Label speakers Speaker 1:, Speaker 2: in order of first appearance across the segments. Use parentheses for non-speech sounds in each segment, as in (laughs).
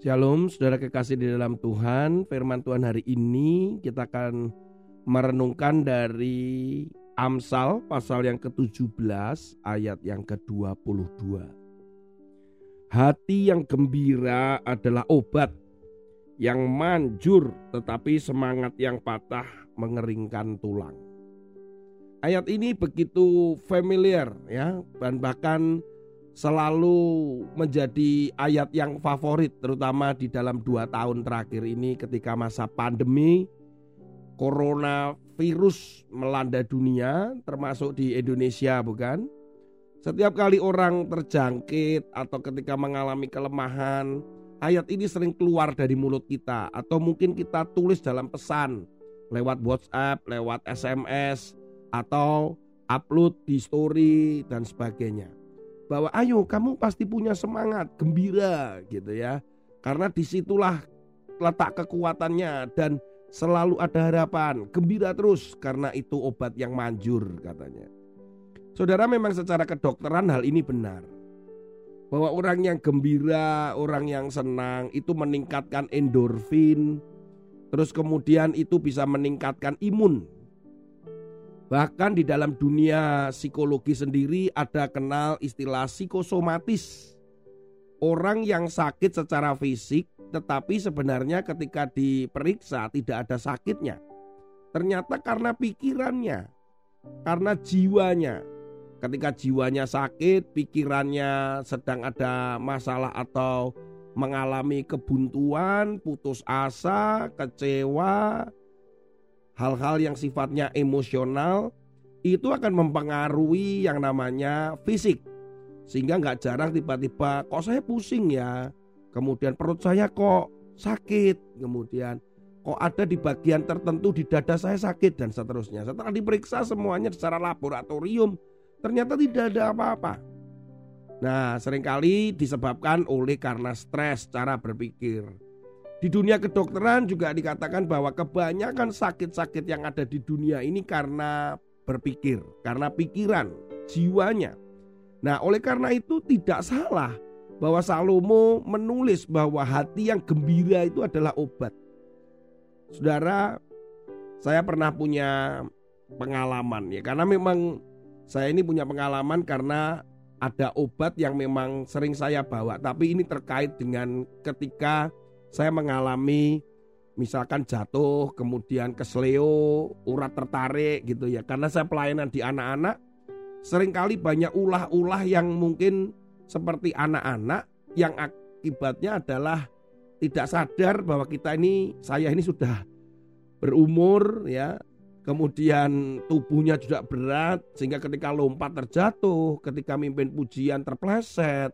Speaker 1: Shalom, saudara kekasih di dalam Tuhan. Firman Tuhan hari ini kita akan merenungkan dari Amsal pasal yang ke-17 ayat yang ke-22. Hati yang gembira adalah obat yang manjur tetapi semangat yang patah mengeringkan tulang. Ayat ini begitu familiar ya dan bahkan selalu menjadi ayat yang favorit terutama di dalam dua tahun terakhir ini ketika masa pandemi corona virus melanda dunia termasuk di Indonesia bukan? Setiap kali orang terjangkit atau ketika mengalami kelemahan ayat ini sering keluar dari mulut kita atau mungkin kita tulis dalam pesan lewat WhatsApp, lewat SMS atau upload di story dan sebagainya bahwa ayo kamu pasti punya semangat, gembira gitu ya. Karena di situlah letak kekuatannya dan selalu ada harapan. Gembira terus karena itu obat yang manjur katanya. Saudara memang secara kedokteran hal ini benar. Bahwa orang yang gembira, orang yang senang itu meningkatkan endorfin. Terus kemudian itu bisa meningkatkan imun Bahkan di dalam dunia psikologi sendiri ada kenal istilah psikosomatis. Orang yang sakit secara fisik tetapi sebenarnya ketika diperiksa tidak ada sakitnya. Ternyata karena pikirannya, karena jiwanya. Ketika jiwanya sakit, pikirannya sedang ada masalah atau mengalami kebuntuan, putus asa, kecewa, hal-hal yang sifatnya emosional itu akan mempengaruhi yang namanya fisik. Sehingga nggak jarang tiba-tiba kok saya pusing ya. Kemudian perut saya kok sakit. Kemudian kok ada di bagian tertentu di dada saya sakit dan seterusnya. Setelah diperiksa semuanya secara laboratorium ternyata tidak ada apa-apa. Nah, sering kali disebabkan oleh karena stres cara berpikir. Di dunia kedokteran juga dikatakan bahwa kebanyakan sakit-sakit yang ada di dunia ini karena berpikir, karena pikiran, jiwanya. Nah, oleh karena itu tidak salah bahwa Salomo menulis bahwa hati yang gembira itu adalah obat. Saudara, saya pernah punya pengalaman ya, karena memang saya ini punya pengalaman karena ada obat yang memang sering saya bawa, tapi ini terkait dengan ketika saya mengalami misalkan jatuh, kemudian kesleo, urat tertarik gitu ya. Karena saya pelayanan di anak-anak, sering kali banyak ulah-ulah yang mungkin seperti anak-anak yang akibatnya adalah tidak sadar bahwa kita ini, saya ini sudah berumur ya, kemudian tubuhnya juga berat sehingga ketika lompat terjatuh, ketika mimpin pujian terpleset,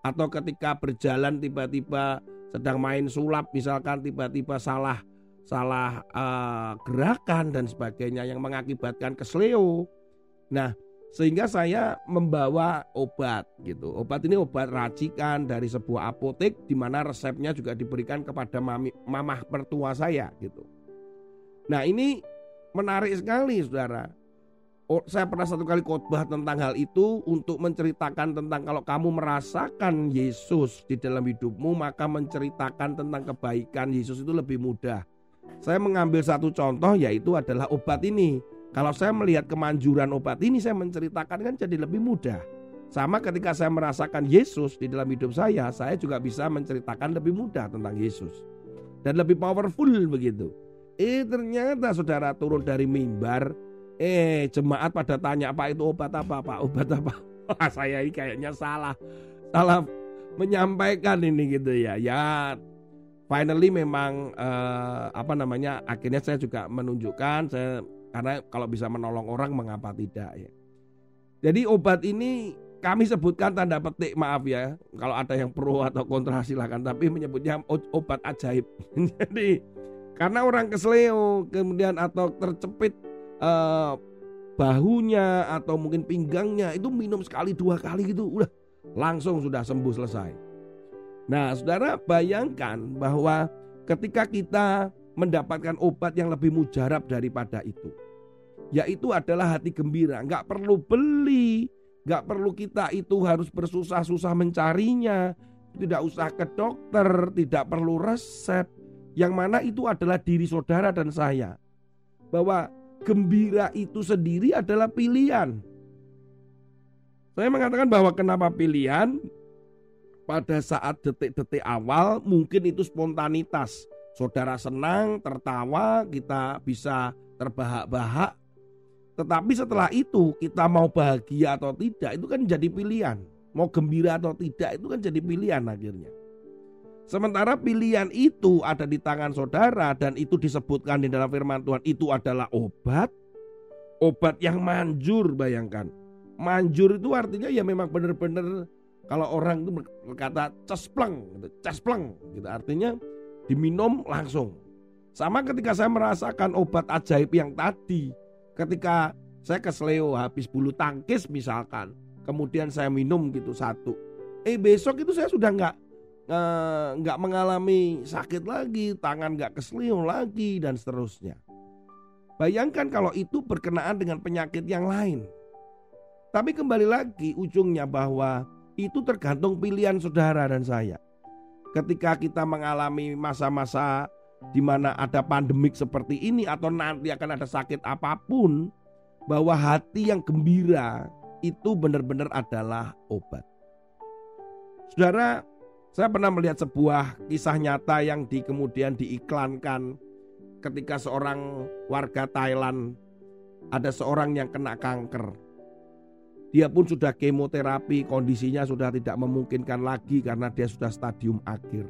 Speaker 1: atau ketika berjalan tiba-tiba sedang main sulap misalkan tiba-tiba salah salah uh, gerakan dan sebagainya yang mengakibatkan kesleo. Nah, sehingga saya membawa obat gitu. Obat ini obat racikan dari sebuah apotek di mana resepnya juga diberikan kepada mami, mamah pertua saya gitu. Nah, ini menarik sekali Saudara oh, saya pernah satu kali khotbah tentang hal itu untuk menceritakan tentang kalau kamu merasakan Yesus di dalam hidupmu maka menceritakan tentang kebaikan Yesus itu lebih mudah. Saya mengambil satu contoh yaitu adalah obat ini. Kalau saya melihat kemanjuran obat ini saya menceritakan kan jadi lebih mudah. Sama ketika saya merasakan Yesus di dalam hidup saya, saya juga bisa menceritakan lebih mudah tentang Yesus. Dan lebih powerful begitu. Eh ternyata saudara turun dari mimbar Eh jemaat pada tanya Pak itu obat apa Pak? Obat apa? (laughs) Wah, saya ini kayaknya salah salah menyampaikan ini gitu ya. Ya finally memang uh, apa namanya akhirnya saya juga menunjukkan saya karena kalau bisa menolong orang mengapa tidak ya. Jadi obat ini kami sebutkan tanda petik maaf ya kalau ada yang pro atau kontra silahkan tapi menyebutnya obat ajaib. (laughs) Jadi karena orang kesleo kemudian atau tercepit uh, bahunya atau mungkin pinggangnya itu minum sekali dua kali gitu udah langsung sudah sembuh selesai. Nah, saudara bayangkan bahwa ketika kita mendapatkan obat yang lebih mujarab daripada itu, yaitu adalah hati gembira, nggak perlu beli, nggak perlu kita itu harus bersusah-susah mencarinya, tidak usah ke dokter, tidak perlu resep. Yang mana itu adalah diri saudara dan saya. Bahwa gembira itu sendiri adalah pilihan. Saya mengatakan bahwa kenapa pilihan pada saat detik-detik awal mungkin itu spontanitas. Saudara senang, tertawa, kita bisa terbahak-bahak. Tetapi setelah itu kita mau bahagia atau tidak itu kan jadi pilihan. Mau gembira atau tidak itu kan jadi pilihan akhirnya. Sementara pilihan itu ada di tangan saudara dan itu disebutkan di dalam firman Tuhan itu adalah obat. Obat yang manjur bayangkan. Manjur itu artinya ya memang benar-benar kalau orang itu berkata cespleng, gitu, cespleng gitu artinya diminum langsung. Sama ketika saya merasakan obat ajaib yang tadi, ketika saya ke Sleo habis bulu tangkis misalkan, kemudian saya minum gitu satu, eh besok itu saya sudah nggak nggak uh, mengalami sakit lagi, tangan nggak kesleo lagi dan seterusnya. Bayangkan kalau itu berkenaan dengan penyakit yang lain. Tapi kembali lagi ujungnya bahwa itu tergantung pilihan saudara dan saya. Ketika kita mengalami masa-masa di mana ada pandemik seperti ini atau nanti akan ada sakit apa pun, bahwa hati yang gembira itu benar-benar adalah obat. Saudara, saya pernah melihat sebuah kisah nyata yang di kemudian diiklankan ketika seorang warga Thailand ada seorang yang kena kanker dia pun sudah kemoterapi, kondisinya sudah tidak memungkinkan lagi karena dia sudah stadium akhir.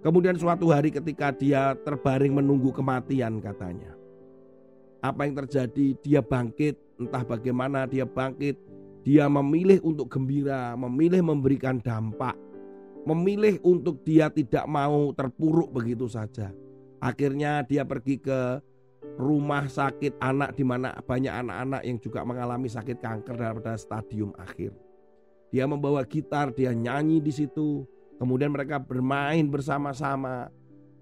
Speaker 1: Kemudian suatu hari ketika dia terbaring menunggu kematian katanya. Apa yang terjadi? Dia bangkit, entah bagaimana dia bangkit. Dia memilih untuk gembira, memilih memberikan dampak. Memilih untuk dia tidak mau terpuruk begitu saja. Akhirnya dia pergi ke rumah sakit anak di mana banyak anak-anak yang juga mengalami sakit kanker pada stadium akhir. Dia membawa gitar, dia nyanyi di situ, kemudian mereka bermain bersama-sama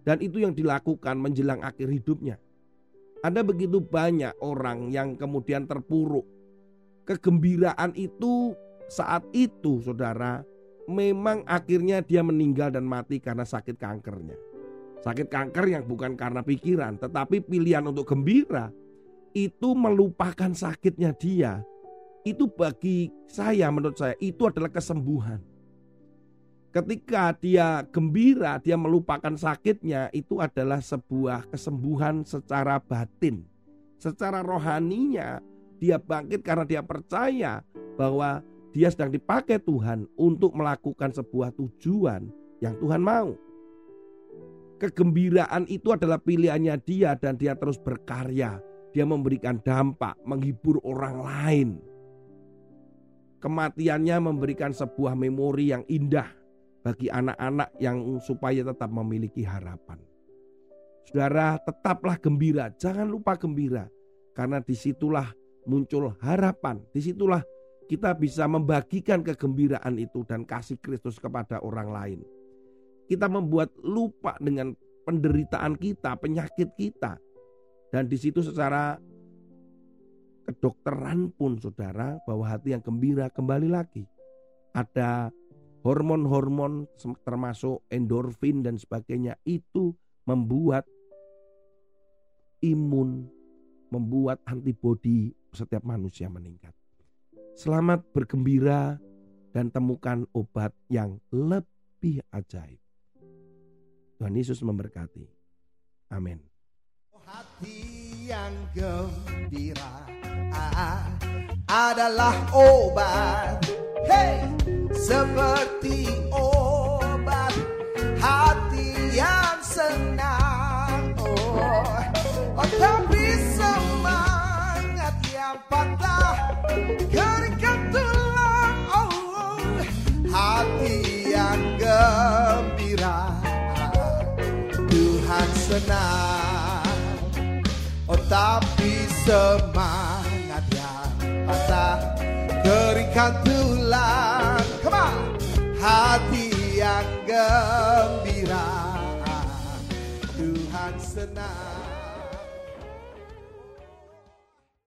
Speaker 1: dan itu yang dilakukan menjelang akhir hidupnya. Ada begitu banyak orang yang kemudian terpuruk. Kegembiraan itu saat itu saudara memang akhirnya dia meninggal dan mati karena sakit kankernya. Sakit kanker yang bukan karena pikiran, tetapi pilihan untuk gembira itu melupakan sakitnya dia. Itu bagi saya, menurut saya, itu adalah kesembuhan. Ketika dia gembira, dia melupakan sakitnya, itu adalah sebuah kesembuhan secara batin. Secara rohaninya, dia bangkit karena dia percaya bahwa dia sedang dipakai Tuhan untuk melakukan sebuah tujuan yang Tuhan mau. Kegembiraan itu adalah pilihannya dia dan dia terus berkarya. Dia memberikan dampak, menghibur orang lain. Kematiannya memberikan sebuah memori yang indah bagi anak-anak yang supaya tetap memiliki harapan. Saudara, tetaplah gembira, jangan lupa gembira. Karena di situlah muncul harapan, di situlah kita bisa membagikan kegembiraan itu dan kasih Kristus kepada orang lain kita membuat lupa dengan penderitaan kita, penyakit kita. Dan di situ secara kedokteran pun saudara bahwa hati yang gembira kembali lagi. Ada hormon-hormon termasuk endorfin dan sebagainya itu membuat imun, membuat antibodi setiap manusia meningkat. Selamat bergembira dan temukan obat yang lebih ajaib. Tuhan Yesus memberkati. Amin.
Speaker 2: Hati yang gembira adalah obat. Hey, seperti tapi semangat yang patah Keringkan tulang. Come on. Hati yang gembira. Tuhan senang